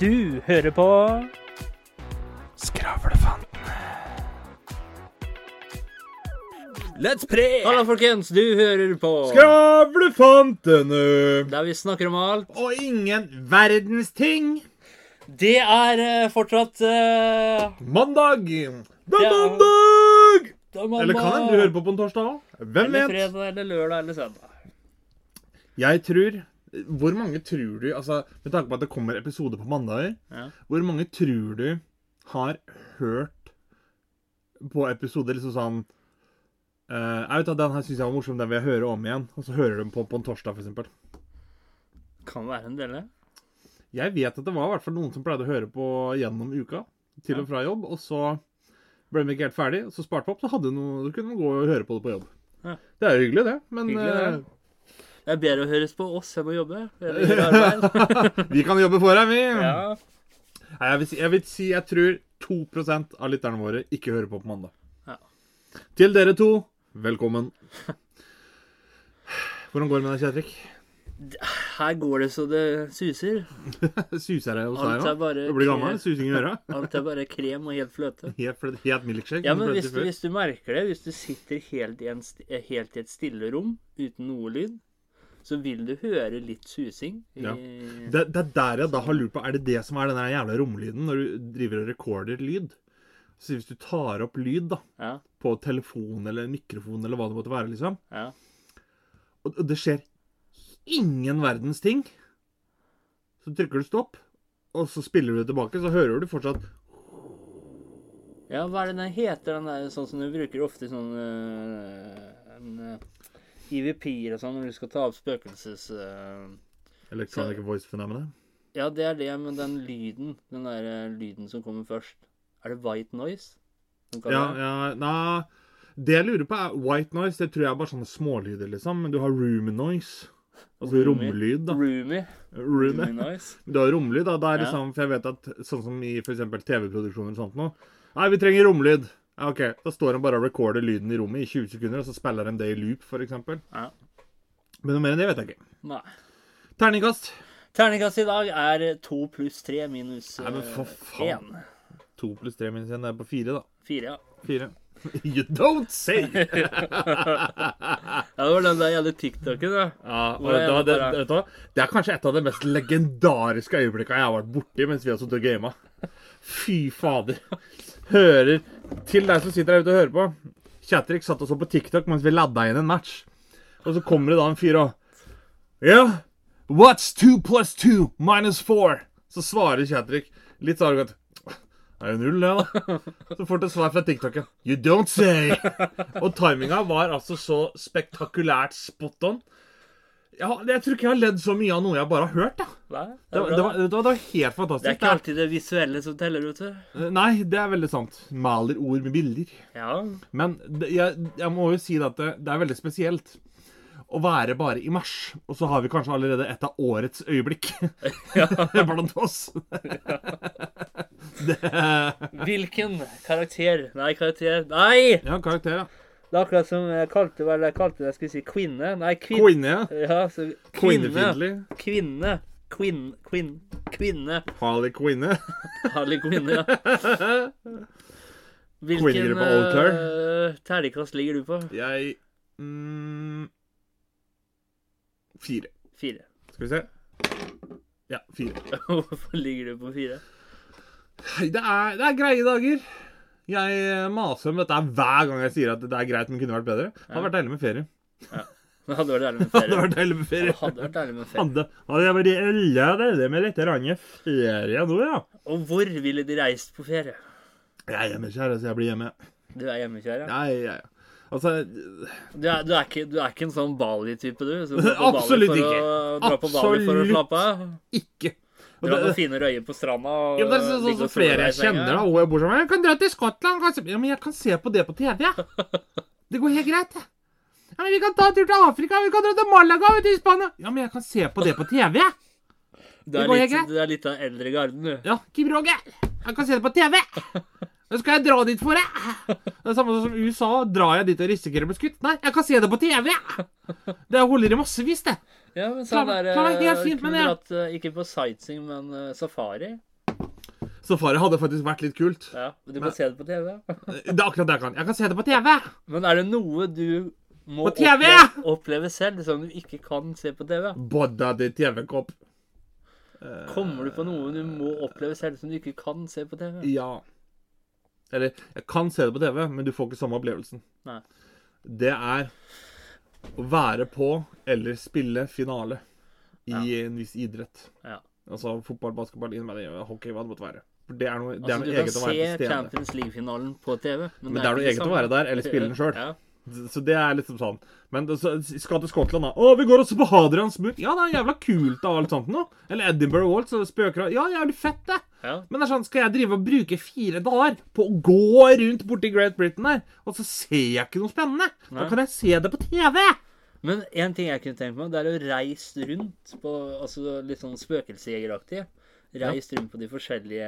Du hører på Skravlefanten. Let's pray! Hallo, folkens. Du hører på Skravlefantene! Der vi snakker om alt. Og ingen verdens ting. Det er eh, fortsatt eh, Mandag. Det er Ja. mandag! det er mandag. Eller kan hende du hører på på en torsdag òg. Hvem Eller vet? fredag eller lørdag eller søndag. Jeg tror Hvor mange tror du altså, Med tanke på at det kommer episoder på mandager, Ja. hvor mange tror du har hørt på episoder liksom sånn uh, Jeg vet at Den her syns jeg var morsom, den vil jeg høre om igjen. Og så hører den på på en torsdag, f.eks. Kan være en del, det. Jeg vet at det var i hvert fall noen som pleide å høre på gjennom uka, til og fra jobb, og så ble de ikke helt ferdig, og så sparte vi opp, så hadde de noe, kunne man gå og høre på det på jobb. Ja. Det er jo hyggelig, det, men Hyggelig, det. Det er bedre å høres på oss enn å jobbe. Vi kan jobbe for deg, vi. ja. Nei, jeg, vil si, jeg vil si jeg tror 2 av lytterne våre ikke hører på på mandag. Ja. Til dere to, velkommen. Hvordan går det med deg, Kjetrik? Her går det så det suser. Suser det hos Alt deg er òg? Du blir gammel? Susing i øra? Alt er bare krem og helt fløte. Helt, fløte, helt milkshake? Ja, men hvis du, hvis du merker det, hvis du sitter helt i, en, helt i et stille rom uten noe lyd, så vil du høre litt susing. i- Ja. Det, det er der jeg da har lurt på, er det det som er den jævla romlyden når du driver og recorder lyd? Så hvis du tar opp lyd da, Ja, på telefon eller mikrofon eller hva det måtte være, liksom, ja. og, og det skjer ingen verdens ting, så trykker du stopp, og så spiller du det tilbake, så hører du fortsatt Ja, hva er det den heter, den der sånn som du bruker ofte sånn øh, en, øh, IVP-er og sånn når du skal ta opp spøkelses... Uh, Electronic Voice Phenomenon. ja, det er det, men den lyden, den der uh, lyden som kommer først, er det white noise? Ja, ja, na, det jeg lurer på er white noise, det tror jeg er bare sånne smålyder, liksom, men du har room noise. Altså Roomy. romlyd, da. Roomy. Room, Roomy noise. Du har romlyd, da. Det er Ja. liksom, For jeg vet at sånn som i eksempel TV-produksjoner og sånt nå Nei, vi trenger romlyd. OK. Da står de bare og recorder lyden i rommet i 20 sekunder, og så spiller de det i loop, eksempel. Ja. Men noe mer enn det vet jeg ikke. Nei. Terningkast. Terningkast i dag er to pluss tre minus Nei, men for øh, faen. én. To pluss tre minus én, det er på fire, da. Fire, ja. Fire. You don't say! Ja, det var den der jævla TikToken, da. Ja, det, det bare- vet du hva? det er kanskje et av de mest legendariske øyeblikkene jeg har vært borti mens vi har sittet og gama. Fy fader. Hører Til deg som sitter der ute og hører på. Chatrik satt og så på TikTok mens vi ladda inn en match. Og så kommer det da en fyr og Ja, what's two plus two minus four? Så svarer Chatrik litt så arrogant. Det er jo null, det, da. Så får du et svar fra TikTok. You don't say. Og timinga var altså så spektakulært spot on. Ja, jeg tror ikke jeg har ledd så mye av noe jeg bare har hørt. Da. Nei, Det, var- det, var, det, var, det var helt fantastisk. det er ikke alltid det visuelle som teller, vet du. Nei, det er veldig sant. Maler ord med bilder. Ja. Men jeg, jeg må jo si at det, det er veldig spesielt å være bare i mars, og så har vi kanskje allerede et av årets øyeblikk blant oss. Hvilken karakter Nei, karakter Nei! ja, karakter, ja. Det er akkurat som jeg kalte hva jeg kalte det, jeg skulle si kvinne. Nei, kvin... Kvinne, ja. Ja, så kvinne. Kvinnefiendtlig. Kvinne. Kvinn... Kvinn... Kvinne. Harley Quinne. Harley Kvinne, ja. Hvilken uh, terningkast ligger du på? Jeg mm, Fire. Fire. Skal vi se. Ja, fire. Hvorfor ligger du på fire? Det er, det er greie dager. Jeg eh, maser om dette hver gang jeg sier at det er greit, men kunne vært bedre. Det hadde vært deilig med ferie. Det hadde vært deilig med ferie. hadde vært deilig med ferie. hadde vært deilig med ferie. Hadde, hadde jeg vært ille deilig med litt ferie nå, ja. Og hvor ville de reist på ferie? Jeg er hjemmekjær, så jeg blir hjemme. Du er hjemmekjær, ja? Nei, ja, ja. Altså, Du er, du er, ikke, du er ikke en sånn Bali-type, du? Absolutt ikke. Å Absolutt ikke. Og Dra noen fine røyer på stranda og Ja, men det er sånn så, som så flere jeg kjenner, da. Og jeg bor sammen. Jeg kan dra til Skottland. Kanskje. Ja, men jeg kan se på det på TV, ja. Det går helt greit, jeg. Ja, men vi kan ta en tur til Afrika. Vi kan dra til Malaga ute i Spania. Ja, men jeg kan se på det på TV. Du er, Det går helt litt, greit. du er litt av eldre garden, du. Ja, Kim Roger. Jeg kan se det på TV. Nå skal jeg dra dit for det. Det er samme som USA. Drar jeg dit og risikerer å bli skutt? Nei, jeg kan se det på TV. Det holder i massevis, det. Ja, men sånn er der klarer helt eh, dratt eh, ikke på sightseeing, men eh, safari. Safari hadde faktisk vært litt kult. Ja, men Du Men- se det på TV. Det er akkurat det jeg kan. Jeg kan se det på TV! Men er det noe du må oppleve, oppleve selv, som du ikke kan se på TV? Bodda di TV-kopp. Kommer du på noe du må oppleve selv, som du ikke kan se på TV? Ja. Eller, jeg kan se det på TV, men du får ikke samme opplevelsen. Nei. Det er å være på eller spille finale i en viss idrett. Ja. Altså fotball, basketball, innvendig, hockey, hva det måtte være. For det er noe, det er Altså, noe du kan eget å være se til stede. Champions League-finalen på TV. Men det er noe ikke eget å være der, eller spille den selv. Ja. Så det er liksom sånn. Men så, skal til Skottland, da. Å, vi går også på Hadrians mur. Ja, det er jævla kult og alt sånt noe. Eller Edinburgh Waltz og spøker Ja, jævlig fett, det. Ja. Men det er sånn, skal jeg drive og bruke fire dager på å gå rundt borti Great Britain der, og så ser jeg ikke noe spennende? Da kan jeg se det på TV! Men en ting jeg kunne tenkt meg, det er å reise rundt på altså litt sånn spøkelsesjegeraktig. Reist rundt på de forskjellige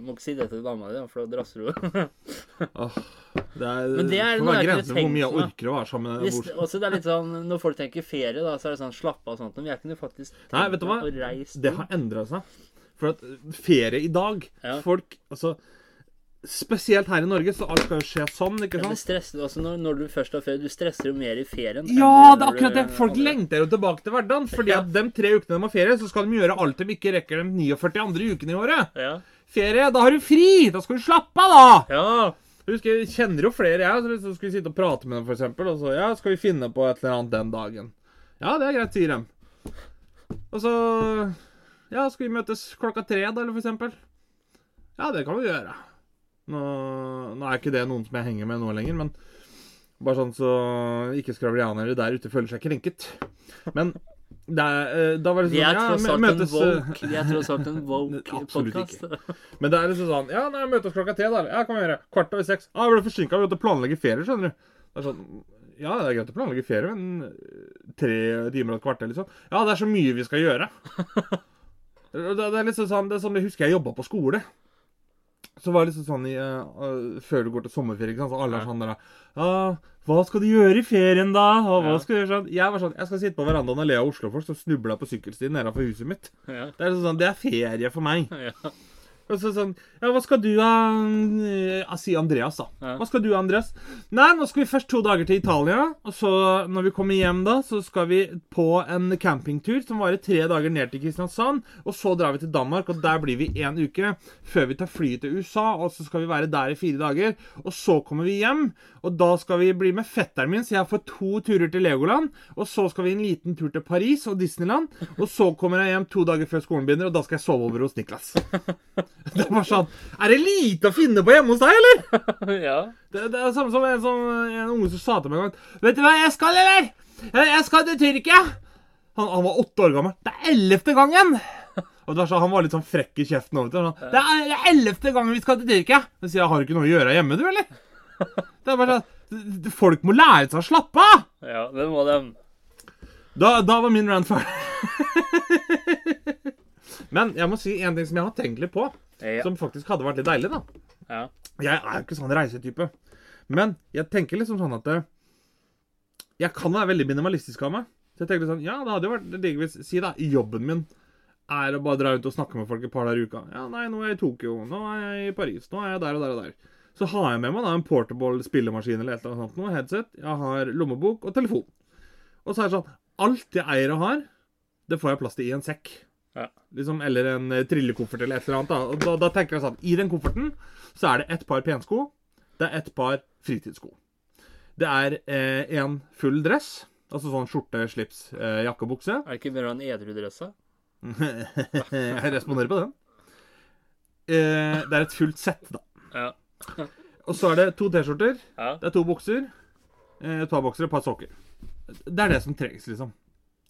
Må ikke si det til dama di, for da drasser hun. Det er, Men det er noe grenser for hvor mye jeg orker å være sammen med Hvis, også det er litt sånn, Når folk tenker ferie, da, så er det sånn slapp av og sånt. Men jeg kunne faktisk tenkt Nei, vet du hva? meg å reise Det har endra seg. For at ferie i dag Ja. Folk Altså Spesielt her i Norge, så alt skal jo skje sånn, ikke Ja, men stresser, altså når, når du først har ferie, du stresser jo mer i ferien. Ja, det er akkurat det. du- Folk lengter jo tilbake til hverdagen. Fordi Ja. at de tre ukene de har ferie, så skal de gjøre alt de ikke rekker de 49 andre ukene i året. Ja. Ferie, da har du fri! Da skal du slappe av, da! ja. Jeg husker, jeg kjenner jo flere, jeg. Så vi sitte og prate med dem, for eksempel, Og så ja, skal vi finne på et eller annet den dagen. Ja, det er greit, sier de. Og så Ja, skal vi møtes klokka tre, da, eller for eksempel? Ja, det kan vi gjøre. Nå, nå er ikke det noen som jeg henger med nå lenger, men bare sånn så ikke skravlianere der ute føler seg krenket. Men er, eh, da var det sånn er ja, tross mø- alt en møtes eh, woke, er tross alt en woke Absolutt podcast. Men det er liksom sånn Ja, nei, møtes klokka tre, da. Ja, kan vi gjøre. Kvart over seks. Ja, jeg ble forsinka. Vi måtte planlegge ferie, skjønner du. Det er sånn Ja, det er greit å planlegge ferie, men eh, tre timer og et kvarter, liksom. Ja, det er så mye vi skal gjøre. det, det er liksom sånn Det er sånn jeg husker jeg jobba på skole. Så var det liksom sånn i, uh, Før du går til sommerferie, ikke sant, så alle er sånn der Ja, hva skal du gjøre i ferien, da? Og hva Ja. skal du gjøre sånn? Jeg var sånn Jeg skal sitte på verandaen og le av oslofolk som snubla på sykkelstien nedenfor huset mitt. Ja. Det er liksom sånn Det er ferie for meg. Ja. Og så sånn Ja, hva skal du da? Jeg sier Andreas, da. Hva skal du, Andreas? Nei, nå skal vi først to dager til Italia. Og så, når vi kommer hjem, da, så skal vi på en campingtur som varer tre dager ned til Kristiansand. Og så drar vi til Danmark, og der blir vi én uke. Før vi tar flyet til USA, og så skal vi være der i fire dager. Og så kommer vi hjem, og da skal vi bli med fetteren min, så jeg får to turer til Legoland. Og så skal vi en liten tur til Paris og Disneyland. Og så kommer jeg hjem to dager før skolen begynner, og da skal jeg sove over hos Niklas. Det var sånn Er det lite å finne på hjemme hos deg, eller? ja. Det, det er samme som en, som en unge som sa til meg en gang Vet du hva jeg skal, eller? Jeg, skal til Tyrkia. Han, han var åtte år gammel. Det er ellevte gangen! Og det var sånn, Han var litt sånn frekk i kjeften. over til sånn, Det det er ellevte gangen vi skal til Tyrkia. Så sier jeg, har du ikke noe å gjøre hjemme, du, eller? Det er bare sånn, Folk må lære seg å slappe av! ja, det må de. Da, da var min rant ferdig. Men jeg må si en ting som jeg har tenkt litt på, Ja. som faktisk hadde vært litt deilig. da. ja. Jeg er jo ikke sånn reisetype. Men jeg tenker liksom sånn at Jeg kan være veldig minimalistisk av meg. Så jeg tenker sånn, ja, det hadde jo vært digg hvis Si da, jobben min er å bare dra ut og snakke med folk et par dager i uka. Ja, nei, nå er jeg i Tokyo, nå er jeg i Paris, nå er jeg der og der og der. Så har jeg med meg da en portable spillemaskin eller et eller annet noe, headset, jeg har lommebok og telefon. Og så er det sånn Alt jeg eier og har, det får jeg plass til i en sekk. Ja. Liksom, eller en eh, trillekoffert eller et eller annet. Da. Og da, da tenker jeg sånn I den kofferten så er det ett par pensko. Det er ett par fritidssko. Det er eh, en full dress. Altså sånn skjorte, slips, eh, jakke og bukse. Er det ikke mer av en edru dress, da? jeg responderer på den. Eh, det er et fullt sett, da. Ja. Og så er det to T-skjorter. Ja. Det er to bukser. eh, Et par boksere, et par sokker. Det er det som trengs, liksom.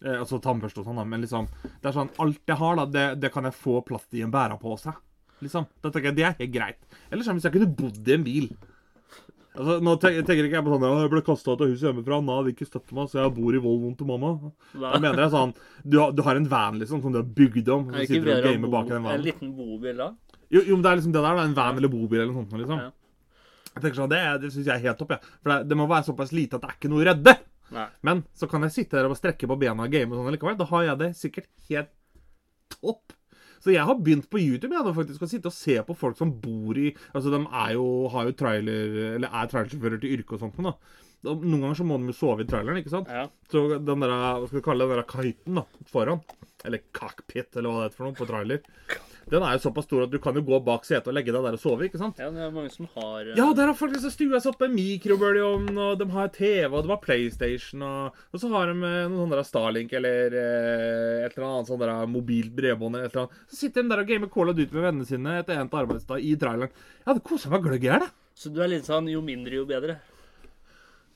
Eh, altså tannbørste og sånn. Men liksom, det er sånn Alt jeg har, da, det, det kan jeg få plass til i en bærepose. Liksom. Da tenker jeg det er helt greit. Ellers sånn hvis jeg kunne bodd i en bil. Altså, Nå te- tenker ikke jeg på sånn at Jeg ble kasta ut av huset hjemmefra. Nav vil ikke støtte meg, så jeg bor i Volvoen til mamma. Da mener jeg sånn Du har, du har en van liksom som du har bygd om. er det ikke bedre å bak i den bo, en liten bobil da? Jo, jo, men det er liksom det der, da. En van eller bobil eller noe sånt. Liksom. Ja. Jeg tenker sånn, Det, det syns jeg er helt topp. Ja. For det, det må være såpass lite at det er ikke noe å redde. Nei. Men så kan jeg sitte der og strekke på bena og game og sånn likevel. Da har jeg det sikkert helt topp. Så jeg har begynt på YouTube jeg, da, faktisk, å sitte og se på folk som bor i Altså, de er jo, har jo trailer Eller er trailersjåfører til yrke og sånt. Da- Noen ganger så må de jo sove i traileren, ikke sant? Ja. Så den der, hva skal vi kalle det, den der kiten da, foran, eller cockpit, eller hva det heter for noe, på trailer, den er jo såpass stor at du kan jo gå bak setet og legge deg der og sove, ikke sant? ja, det er mange som har eh, Ja, der har faktisk stua seg opp en mikrobølgeovn, og de har TV, og de har PlayStation, og, og så har de eh, noen sånne der Starlink eller eh, et eller annet sånn der mobilt bredbånd eller et eller annet. Så sitter de der og gamer Call of Duty med vennene sine etter endt arbeidsdag i traileren. Jeg hadde kosa meg gløgg i hjel, jeg. Så du er litt sånn jo mindre, jo bedre.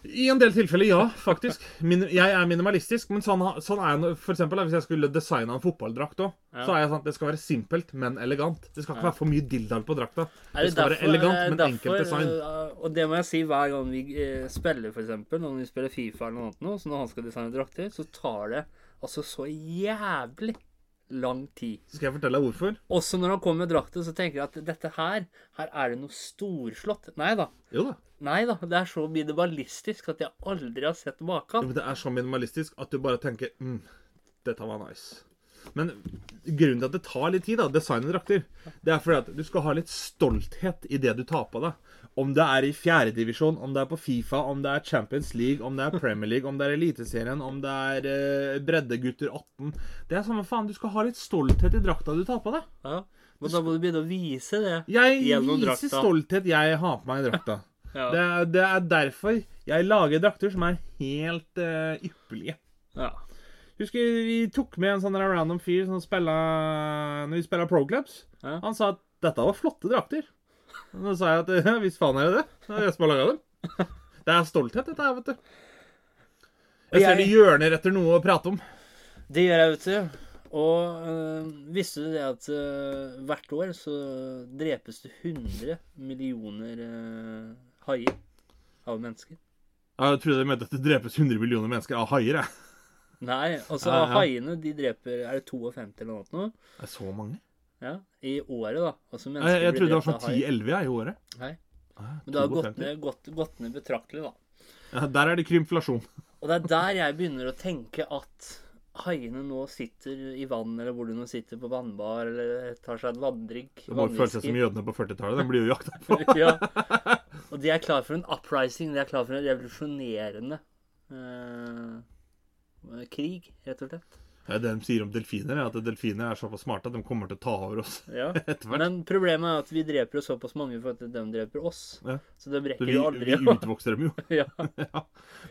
I en del tilfeller, ja, faktisk. Min, jeg er minimalistisk, men sånn, sånn er jeg For eksempel, hvis jeg skulle designe en fotballdrakt òg, Ja. så er jeg sånn at det skal være simpelt, men elegant. Det skal ikke være for mye dilldall på drakta. Det, Det skal være elegant, er men derfor, enkelt design. eh, og det må jeg si hver gang vi eh, spiller, for eksempel, når vi spiller Fifa eller noe annet nå, så når han skal designe drakter, så tar det altså så jævlig lang tid. Skal jeg fortelle deg hvorfor. Også når han kommer med drakter, så tenker jeg at dette her, her er det noe storslått. Nei da. Jo da. Nei da. Det er så minimalistisk at jeg aldri har sett Jo, maken. men Det er så minimalistisk at du bare tenker mm, dette var nice. Men grunnen til at det tar litt tid, da, designe drakter, det er fordi at du skal ha litt stolthet i det du tar på deg. Om det er i fjerdedivisjon, om det er på Fifa, om det er Champions League, om det er Premier League, om det er Eliteserien, om det er eh, breddegutter 18 Det er samme faen. Du skal ha litt stolthet i drakta du tar på deg. Ja. Men da må du begynne å vise det. Jeg Gjennom viser stolthet jeg har på meg i drakta. Ja. Det, er, det er derfor jeg lager drakter som er helt eh, ypperlige. ja. Husker vi tok med en sånn random fyr som spilla Når vi spilla Pro Clubs. Ja. Han sa at dette var flotte drakter. Og da sa jeg at visst faen er det det. Det er jeg som har laga dem. Det er stolthet, dette her, vet du. Jeg ser det gjørner etter noe å prate om. Det gjør jeg, vet du. Og øh, visste du det at øh, hvert år så drepes det 100 millioner øh, haier av mennesker? Jeg trodde du mente at det drepes 100 millioner mennesker av haier. jeg. Nei, altså Ja, ja. haiene de dreper Er det 52 eller noe sånt nå? Det er så mange. Ja, I året, da. Altså Jeg, jeg jeg trodde det var sånn 10-11 jeg, i året. Nei. Ah, Men det har gått ned, gått, gått ned betraktelig, da. Ja, der er det krymflasjon. Og det er der jeg begynner å tenke at haiene nå sitter i vann, eller hvor de nå sitter på vannbar, eller tar seg en vanndrikk. Det må jo føles som jødene på 40-tallet. De blir jo jakta på. ja. Og de er klar for en uprising. De er klar for en revolusjonerende eh, krig, rett og slett. Er det de sier om delfiner, er at delfiner er såpass smarte at de kommer til å ta over oss Ja. etter hvert. Men problemet er at vi dreper jo såpass mange for at de dreper oss. Ja. Så de Så vi, jo aldri vi utvokser dem jo. ja. ja.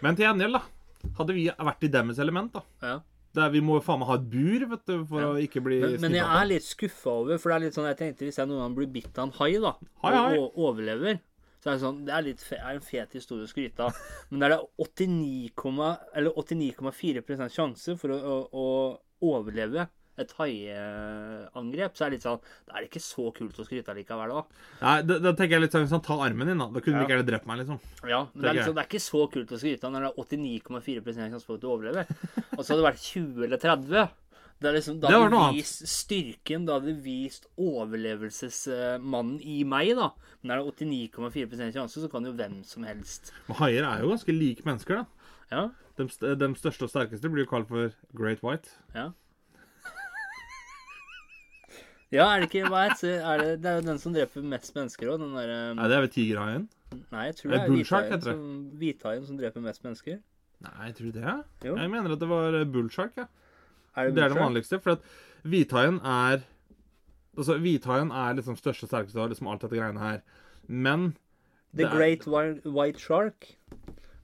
Men til gjengjeld, da. Hadde vi vært i deres element, da. ja. Der vi må jo faen meg ha et bur vet du, for Ja. å ikke bli Men, men jeg er litt skuffa over, for det er litt sånn jeg tenkte hvis jeg noen gang blir bitt av en hai, da, Hai, hai. og overlever så er det sånn, det er, litt er en fet historie å skryte av. Men der er det 89, eller 89,4 sjanse for å, å, å overleve et haiangrep, så er det litt sånn Da er det ikke så kult å skryte av likevel, da. Nei, da, da tenker jeg litt sånn Hvis han tar armen din, da Da kunne Ja. du ikke heller drept meg, liksom. Ja, men det er, liksom, det er ikke så kult å skryte av når det er 89,4% sjanse for at du overlever. Og så hadde det vært 20 eller 30. Det liksom, da Det var hadde noe annet. styrken, da hadde vist overlevelsesmannen i meg, da. Men er det 89,4% sjanse, så kan jo hvem som helst Men haier er jo ganske like mennesker, da. Ja. De, de største og sterkeste blir jo kalt for Great White. Ja. Ja, er det ikke hva er det, er det, det er jo den som dreper mest mennesker òg, den derre Nei, det er vel tigerhaien? Nei, jeg tror det er bullshark, hvithaien som, hvithaien som dreper mest mennesker. Nei, jeg tror det. Jo. Jeg mener at det var eh, bullshark, ja. Er det, Det er det vanligste, for at hvithaien er Altså, hvithaien er liksom største sterkeste av liksom alt dette greiene her. Men The er- Great White Shark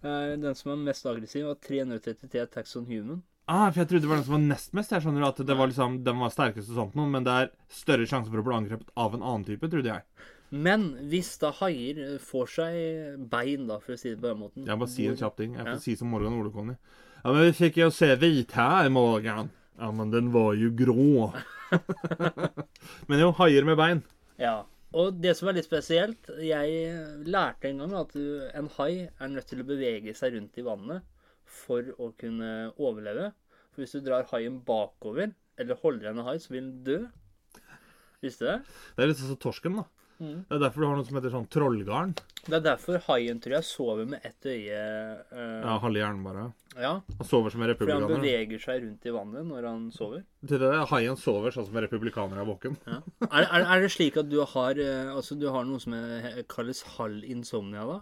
er den som er mest aggressiv, og 333 attacks on human. Ah, for jeg trodde det var den som var nest mest. Jeg skjønner At det var liksom, den var sterkest og sånt noe, men det er større sjanse for å bli angrepet av en annen type, trodde jeg. Men hvis da haier får seg bein, da, for å si det på den måten Jeg bare sier en kjapp ting. Jeg får Ja. si som Morgan Olekonni. Ja, men vi fikk jo se hvithai, Morgan. Ja, men den var jo grå. men jo, haier med bein. Ja. Og det som er litt spesielt Jeg lærte en gang at en hai er nødt til å bevege seg rundt i vannet for å kunne overleve. For hvis du drar haien bakover, eller holder en hai, så vil den dø. Visste du det? Det er litt sånn som torsken, da. Mm. Det er derfor du har noe som heter sånn trollgarn. Det er derfor haien tror jeg sover med ett øye eh, Ja, halve hjernen bare. ja, Han sover som en republikaner. fordi han beveger seg rundt i vannet når han sover. Til det, Haien sover sånn som en republikaner er våken. Ja. Er, er, er det slik at du har eh, Altså du har noe som kalles halv insomnia, da?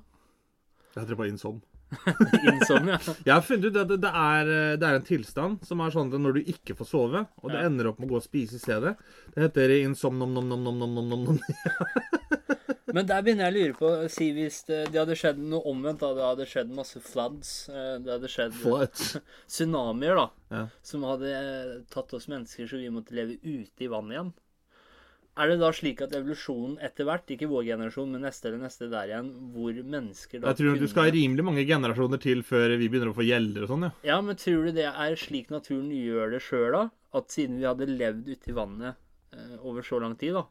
Det heter bare insom. Insomnia? Jeg har funnet ut at det, det, er, eh, det er en tilstand som er sånn at når du ikke får sove, og det Ja. ender opp med å gå og spise i stedet Det heter insomnom-nom-nom-nom-nom-nom. Men der begynner jeg å lure på Si hvis det, det hadde skjedd noe omvendt, da. Det hadde skjedd masse floods. eh, Det hadde skjedd Floods. tsunamier, da. Ja. Som hadde eh, tatt oss mennesker så vi måtte leve ute i vannet igjen. Er det da slik at evolusjonen etter hvert, ikke vår generasjon, men neste eller neste der igjen, hvor mennesker da Jeg tror du skal ha rimelig mange generasjoner til før vi begynner å få gjeller og sånn, ja. Ja, men tror du det er slik naturen gjør det sjøl, da? At siden vi hadde levd ute i vannet eh, over så lang tid, da,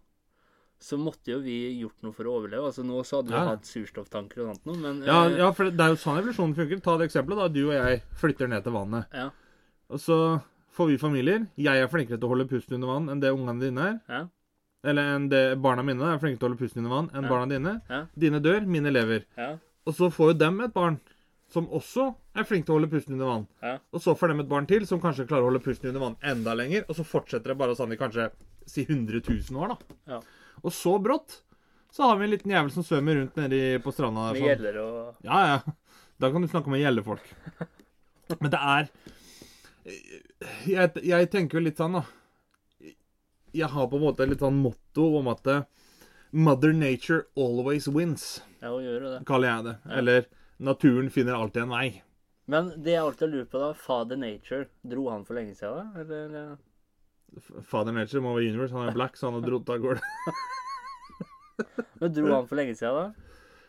så måtte jo vi gjort noe for å overleve. Altså Nå så hadde vi Ja. hatt surstofftanker og sånt noe, men Ja, eh, ja, for det er jo sånn evolusjonen funker. Ta det eksempelet, da. Du og jeg flytter ned til vannet. ja, Og så får vi familier. Jeg er flinkere til å holde pusten under vann enn det ungene dine er. ja, Eller enn barna mine er flinke til å holde pusten under vann enn Ja. barna dine. Ja. Dine dør, mine lever. ja, Og så får jo dem et barn som også er flink til å holde pusten under vann. ja. Og så får dem et barn til som kanskje klarer å holde pusten under vann enda lenger. Og så fortsetter det bare sånn i kanskje si 100 000 år, da. Ja. Og så brått så har vi en liten jævel som svømmer rundt nedi på stranda. Med sånn. gjeller og Ja, ja. Da kan du snakke om å gjelde folk. Men det er jeg, jeg tenker jo litt sånn, da. Jeg har på en måte litt sånn motto om at eh, Mother nature always wins, Ja, hun gjør det. kaller jeg det. Ja. Eller naturen finner alltid en vei. Men det jeg alltid lurt på, da Father Nature, dro han for lenge siden, da? Eller? Father nature må være universe. Han er black, så han har dratt av gårde. Men dro han for lenge siden, da?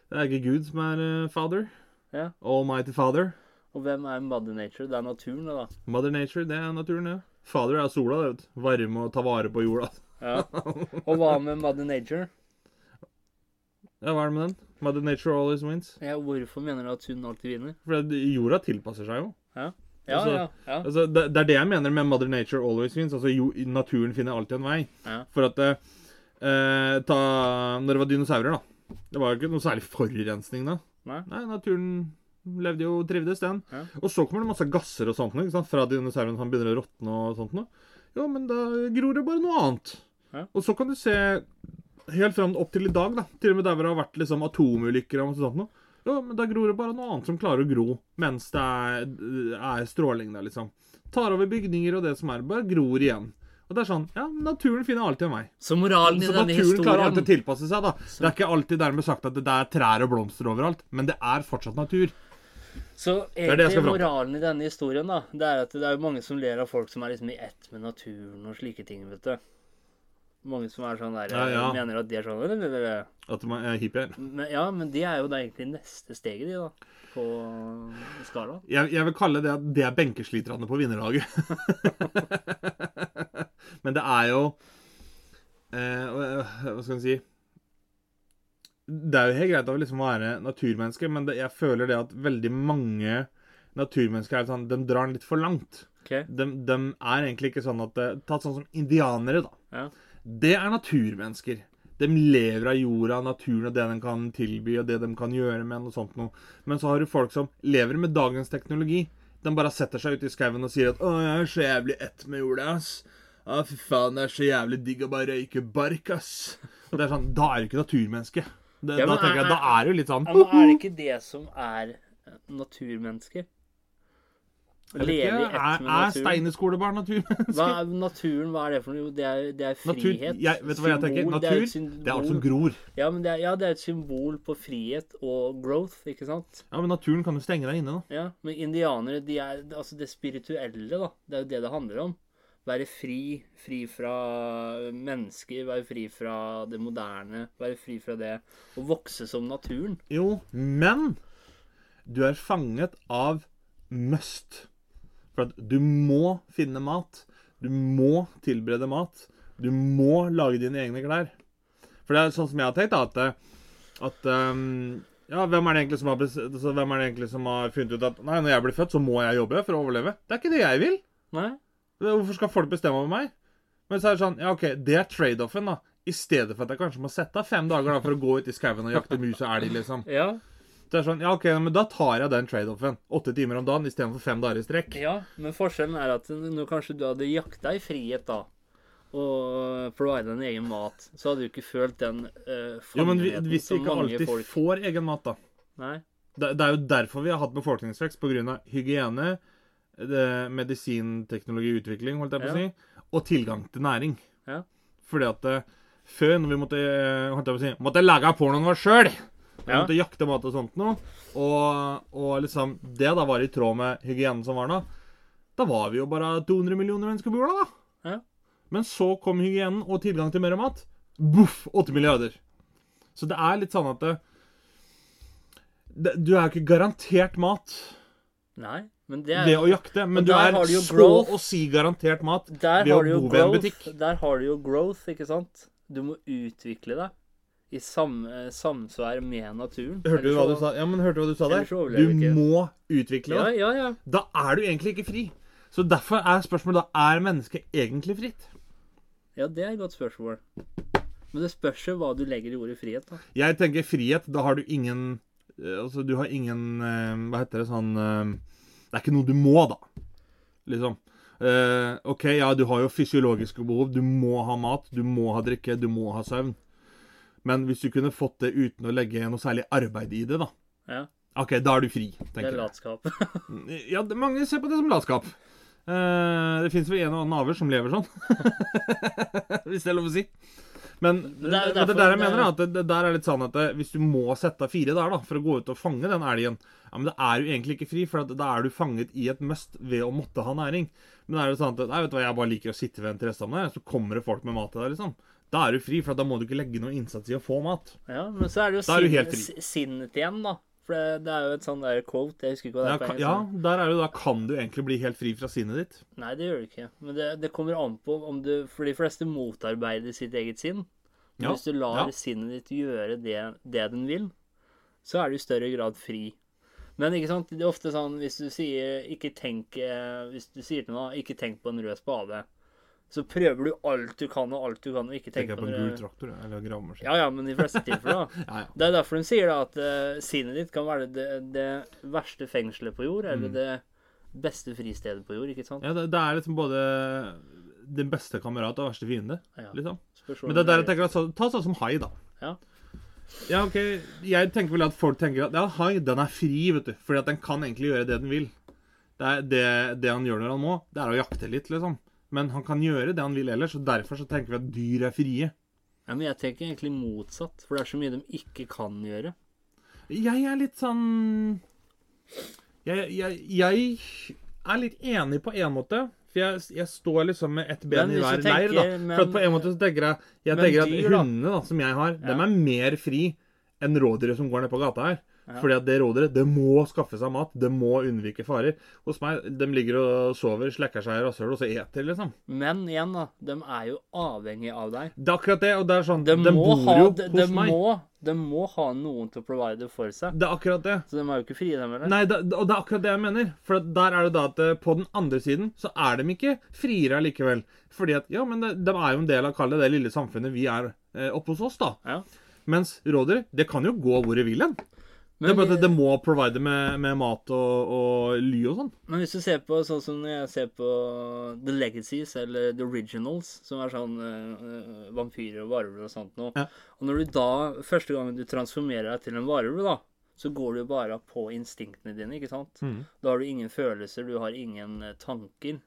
Det er ikke Gud som er eh, father. Ja. Almighty father. Og hvem er Mother Nature? Det er naturen, da. Mother nature, det er naturen, ja. Father er sola, det, vet du. Varme og ta vare på jorda. Ja. Og hva med Mother Nature? Ja, hva er det med den? Mother nature always wins. Ja, hvorfor mener du at hun alltid vinner? For jorda tilpasser seg jo. Ja, Altså, ja, ja. Altså, det, det er det jeg mener med Mother Nature always wins. Altså, jo, naturen finner alltid en vei. Ja. For at eh, eh, ta, Når det var dinosaurer, da. Det var jo ikke noe særlig forurensning da. Nei. Nei, naturen levde jo og trivdes, den. Ja. Og så kommer det masse gasser og sånt noe, ikke sant? fra dinosaurene som begynner å råtne og sånt noe. Ja, men da gror det bare noe annet. Ja. Og så kan du se helt fram opp til i dag, da. Til og med der hvor det har vært liksom atomulykker og sånt noe. Ja, men da gror det bare noe annet som klarer å gro mens det er, er stråling der, liksom. Tar over bygninger og det som er. Bare gror igjen. Og det er sånn Ja, naturen finner alltid en vei. Så moralen i Så denne naturen klarer alltid å tilpasse seg, da. Det er ikke alltid dermed sagt at det er trær og blomster overalt, men det er fortsatt natur. Så egentlig moralen i denne historien, da, det er at det er mange som ler av folk som er liksom i ett med naturen og slike ting, vet du. Mange som er sånn der Ja, ja. Mener at de er sånn eller, eller, eller. At man er hippier. Men, Ja, men de er jo da egentlig neste steget, de, da. På skala. Jeg, jeg vil kalle det at det er benkesliterne på vinnerlaget. Men det er jo eh, Hva skal en si Det er jo helt greit å liksom være naturmenneske, men det, jeg føler det at veldig mange naturmennesker er sånn, de drar den litt for langt. Okay. De, de er egentlig ikke sånn at Tatt sånn som indianere, da. Ja. Det er naturmennesker. De lever av jorda, naturen og det de kan tilby, og det de kan gjøre med den og sånt noe. Men så har du folk som lever med dagens teknologi. De bare setter seg ut i skauen og sier at 'Å, jeg er så jævlig ett med jorda, ass'. Å, fy faen, det er så jævlig digg å bare røyke bark, ass. Og det er sånn, Da er du ikke naturmenneske. Det, Ja, da tenker jeg, er- da er det jo litt sånn Ja, men er det ikke det som er naturmennesker? Leve i ett Er, naturen. er steinerskolebarn naturmennesker? Hva er naturen, hva er det for noe? Det er, det er Natur, frihet. jeg, vet du hva jeg tenker? Natur, et det er alt som gror. Ja, men det er, ja, det er et symbol på frihet og growth, ikke sant? Ja, men naturen kan jo stenge deg inne, da. Ja, Men indianere, de er altså det spirituelle, da. Det er jo det det handler om. Være fri. Fri fra mennesker. Være fri fra det moderne. Være fri fra det. Å vokse som naturen. Jo, men du er fanget av must. For at du må finne mat. Du må tilberede mat. Du må lage dine egne klær. For det er sånn som jeg har tenkt, da, at, eh, at um, Ja, hvem er, det egentlig som har, altså, hvem er det egentlig som har funnet ut at Nei, når jeg blir født, så må jeg jobbe for å overleve? Det er ikke det jeg vil. Nei? Hvorfor skal folk bestemme over meg? Men så er det sånn Ja, OK, det er trade-offen, da. I stedet for at jeg kanskje må sette av fem dager da, for å gå ut i skauen og jakte mus og elg, liksom. Ja, Det er sånn, ja ok, men da tar jeg den trade-offen. Åtte timer om dagen istedenfor fem dager i strekk. ja, men forskjellen er at nå kanskje du hadde jakta i frihet, da, og provida en egen mat, så hadde du ikke følt den uh, Jo, men vi, hvis vi ikke alltid folk får egen mat, da. Nei. Det, det er jo derfor vi har hatt befolkningsvekst. Pga. hygiene, medisinteknologiutvikling, holdt jeg på å Ja. si, og tilgang til næring. Ja. Fordi at eh, før, når vi måtte, eh, holdt jeg på å si, måtte lage pornoen vår sjøl Ja. måtte jakte mat og sånt noe. Og, og liksom Det da var i tråd med hygienen som var da. Da var vi jo bare 200 millioner mennesker på jorda, da. Ja. Men så kom hygienen og tilgang til mer mat. Boff! 8 milliarder. Så det er litt sånn at det, det, Du er jo ikke garantert mat Nei, men det ved å jakte, men du er du så growth. å si garantert mat Der ved å bo ved en butikk. Der har du jo growth, ikke sant? Du må utvikle deg i sam, eh, samsvær med naturen. Hørte du hva du sa? Ja, men hørte du hva du sa der? Du ikke. må utvikle deg. ja, ja. ja. Da er du egentlig ikke fri. Så derfor er spørsmålet da er mennesket egentlig fritt. Ja, det er et godt spørsmål. Men det spørs jo hva du legger i ordet frihet, da. Jeg tenker frihet, da har du ingen eh, Altså, du har ingen eh, Hva heter det sånn Det er ikke noe du må, da. Liksom. Eh, OK, ja, du har jo fysiologiske behov. Du må ha mat, du må ha drikke, du må ha søvn. Men hvis du kunne fått det uten å legge noe særlig arbeid i det, da Ja, OK, da er du fri, det er latskap. Ja, det, mange ser på det som latskap. Eh, det fins vel en og annen aver som lever sånn. Hvis det er lov å si. Men det, er men det der jeg mener, er at det, der er litt sånn at det, hvis du må sette av fire der da, for å gå ut og fange den elgen, ja, men det er jo egentlig ikke fri, for at da er du fanget i et must ved å måtte ha næring. Men det er jo sånn at nei, vet du hva, jeg bare liker å sitte ved en trestamme så kommer det folk med mat til deg, liksom. Da er du fri, for da må du ikke legge noe innsats i å få mat. Ja, men så er det jo Da du sinn- helt fri. s- sinnet igjen, da. For det, det er jo et sånn der quote, jeg husker ikke hva det er Ja, ja, der er jo da kan du egentlig bli helt fri fra sinnet ditt. Nei, det gjør du ikke. Men det, det kommer an på om du For de fleste motarbeider sitt eget sinn. Men Ja, hvis du lar ja. sinnet ditt gjøre det, det den vil, så er du i større grad fri. Men ikke sant, det er ofte sånn hvis du sier ikke tenk eh, Hvis du sier til noen ikke tenk på en rød spade, så prøver du alt du kan og alt du kan, og ikke tenke Tenker på på en gul traktor eller gravemaskin. Ja ja, men i fleste tilfeller, da. Ja, ja. Det er derfor hun sier da at uh, sinnet ditt kan være det, det verste fengselet på jord, eller det beste fristedet på jord, ikke sant? Mm. Ja, det, det er liksom både den beste kamerat og verste fiende. Ja. liksom. Men det er der jeg tenker at, så- Ta sånn som hai, da. Ja. Ja, ok, Jeg tenker vel at folk tenker at ja, hai den er fri, vet du. Fordi at den kan egentlig gjøre det den vil. Det, er det, det han gjør når han må, det er å jakte litt, liksom. Men han kan gjøre det han vil ellers, og derfor så tenker vi at dyr er frie. Ja, men jeg tenker egentlig motsatt, for det er så mye de ikke kan gjøre. Jeg er litt sånn Jeg, jeg, jeg er litt enig på en måte. For jeg, jeg står liksom med ett ben i hver leir. da. men- For på en måte så tenker jeg Jeg tenker dyr, at hundene da, som jeg har, Ja. dem er mer fri enn rådyret som går ned på gata her. Ja. Fordi at det rådyret det må skaffe seg mat. Det må unnvike farer. Hos meg de ligger og sover, slekker seg i rasshøl og så eter, liksom. Men igjen, da, de er jo avhengig av deg. Det er akkurat det. Og det er sånn De, De, bor ha, jo de, hos de, meg. må, de må ha noen til å provide for seg. Det er akkurat det. Så de er jo ikke frie, dem heller. Nei, det, og det er akkurat det jeg mener. For der er det da at eh, på den andre siden så er de ikke friere allikevel. Fordi at ja, men de, de er jo en del av kall det det lille samfunnet vi er eh, oppe hos oss, da. Ja. Mens rådyr, det kan jo gå hvor det vil hen. Det er bare at det må provide med, med mat og, og ly og sånn. men hvis du ser på sånn som jeg ser på The Legacies, eller The Originals, som er sånn uh, vampyrer og varulver og sånt noe Ja. Og når du da, første gangen du transformerer deg til en varulv, da, så går du bare på instinktene dine, ikke sant? Mm. Da har du ingen følelser, du har ingen eh, tanker.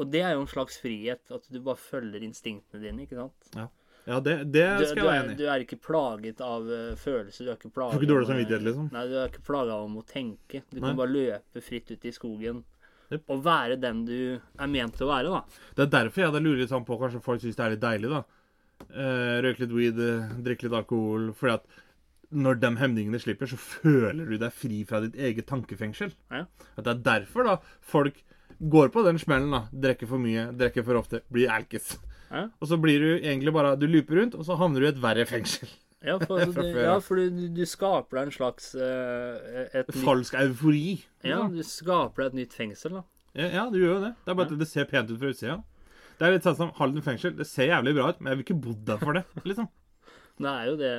Og det er jo en slags frihet, at du bare følger instinktene dine, ikke sant? Ja, det, det skal du, jeg være enig i. du er ikke plaget av uh, følelser. Du er ikke plaget ikke dårlig av, eh, samvittighet, liksom? Nei, du er ikke plaga av om å tenke. Du Nei. kan bare løpe fritt ut i skogen. Yep. Og være den du er ment til å være, da. Det er derfor jeg da lurer litt sånn på Kanskje folk syns det er litt deilig, da. Uh, røyke litt weed, eh, drikke litt alkohol. Fordi at når de hemningene slipper, så føler du deg fri fra ditt eget tankefengsel. Ja. At det er derfor da folk går på den smellen. da Drikker for mye, drikker for ofte, blir alkis. Ja. Og så blir du egentlig bare Du looper rundt, og så havner du i et verre fengsel. Ja, for, du, ja, for du, du skaper deg en slags eh, et nytt, Falsk eufori. Ja, du skaper deg et nytt fengsel, da. Ja, ja, du gjør jo det. Det er bare at det ser pent ut fra utsida. Det er litt sånn som Halden fengsel. Det ser jævlig bra ut, men jeg vil ikke bodd der for det. liksom. Det er jo det.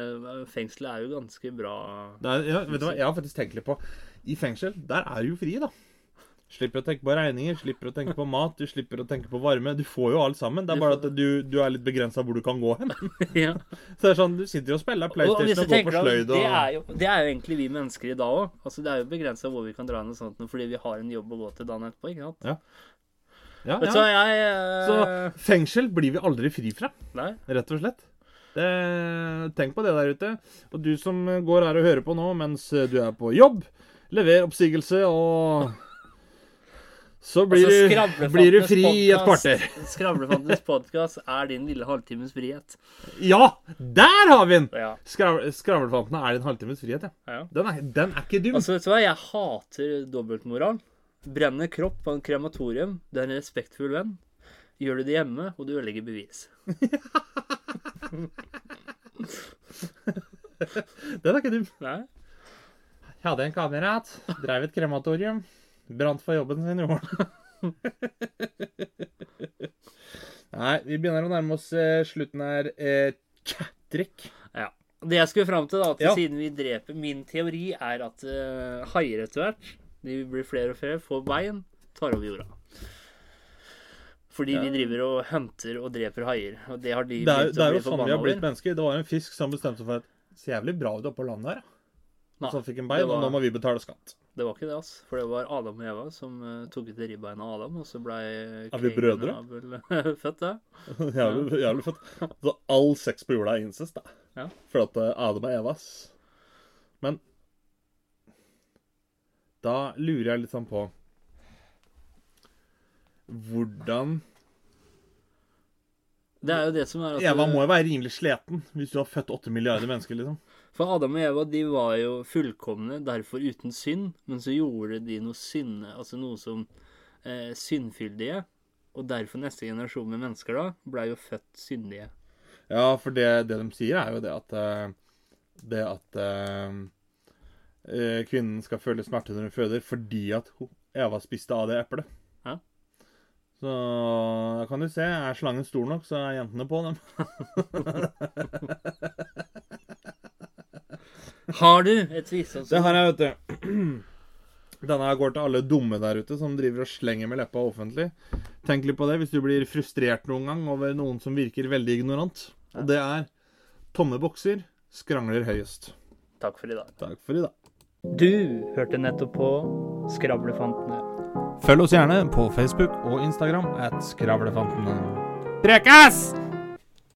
Fengselet er jo ganske bra. Er, ja, vet du hva, Jeg har faktisk tenkt litt på I fengsel, der er du jo fri, da. Slipper å tenke på regninger, slipper å tenke på mat, du slipper å tenke på varme. Du får jo alt sammen. Det er bare at du, du er litt begrensa hvor du kan gå hen. ja. Så det er sånn, Du sitter jo og spiller PlayStation og, og går på sløyd og det, er jo, det er jo egentlig vi mennesker i dag òg. Altså, det er jo begrensa hvor vi kan dra inn og sånt, fordi vi har en jobb å gå til dagen etterpå. ikke sant? ja, Ja, ja. Så, jeg uh... Så fengsel blir vi aldri fri fra, Nei. rett og slett. Det, tenk på det der ute. Og du som går her og hører på nå mens du er på jobb, lever oppsigelse og Så blir, Altså, du, blir du fri i et podcast- kvarter. Skravlefantenes podkast er din lille halvtimes frihet. Ja! Der har vi den! Ja. Skravlefantene er din halvtimes frihet, ja. ja. Den er, den er ikke dum. Altså, vet du hva? Jeg hater dobbeltmoral. Brenner kropp på en krematorium. Du er en respektfull venn. Gjør du det hjemme, og du ødelegger bevis. Den er ikke dum. Nei? Jeg hadde en kamerat. Drev et krematorium. Brant for jobben sin, gjorde han. Nei, vi begynner å nærme oss eh, slutten her. Eh, Chatrick. Ja. Det jeg skulle fram til, da, at Ja. siden vi dreper Min teori er at uh, haier etter hvert, de blir flere og flere, får bein, tar over jorda. Fordi vi driver og hunter og dreper haier. Og det har de Det er, det er jo sånn vi har blitt mennesker. Det var en fisk som bestemte seg for at det ser jævlig bra ut oppå landet her. ja. Nei, Så fikk en bein, var- og nå må vi betale skatt. Det var ikke det, altså. For det var Adam og Eva som eh, tok ut ribbeina av Adam, og så blei Er vi brødre? Abel født, da. jævlig, jævlig født. Så all sex på jorda er incest, da. Ja. For at eh, Adam og Evas. Men da lurer jeg litt sånn på Hvordan Det er jo det som er at Eva må jo være rimelig sliten hvis du har født åtte milliarder mennesker, liksom. For Adam og Eva de var jo fullkomne, derfor uten synd. Men så gjorde de noe synde, altså noe som eh, syndfyldige. Og derfor neste generasjon med mennesker da blei jo født syndige. Ja, for det, det de sier, er jo det at eh, Det at eh, eh, kvinnen skal føle smerte når hun føder fordi at Eva spiste av det eplet. Ja. Så da kan du se, er slangen stor nok, så er jentene på dem. Har du et visdomsord? Det har jeg, vet du. Denne her går til alle dumme der ute som driver og slenger med leppa offentlig. Tenk litt på det hvis du blir frustrert noen gang over noen som virker veldig ignorant. Og det er tomme bokser skrangler høyest. Takk for i dag. Takk for i dag. Du hørte nettopp på Skravlefantene. Følg oss gjerne på Facebook og Instagram at Skravlefantene. Prekes!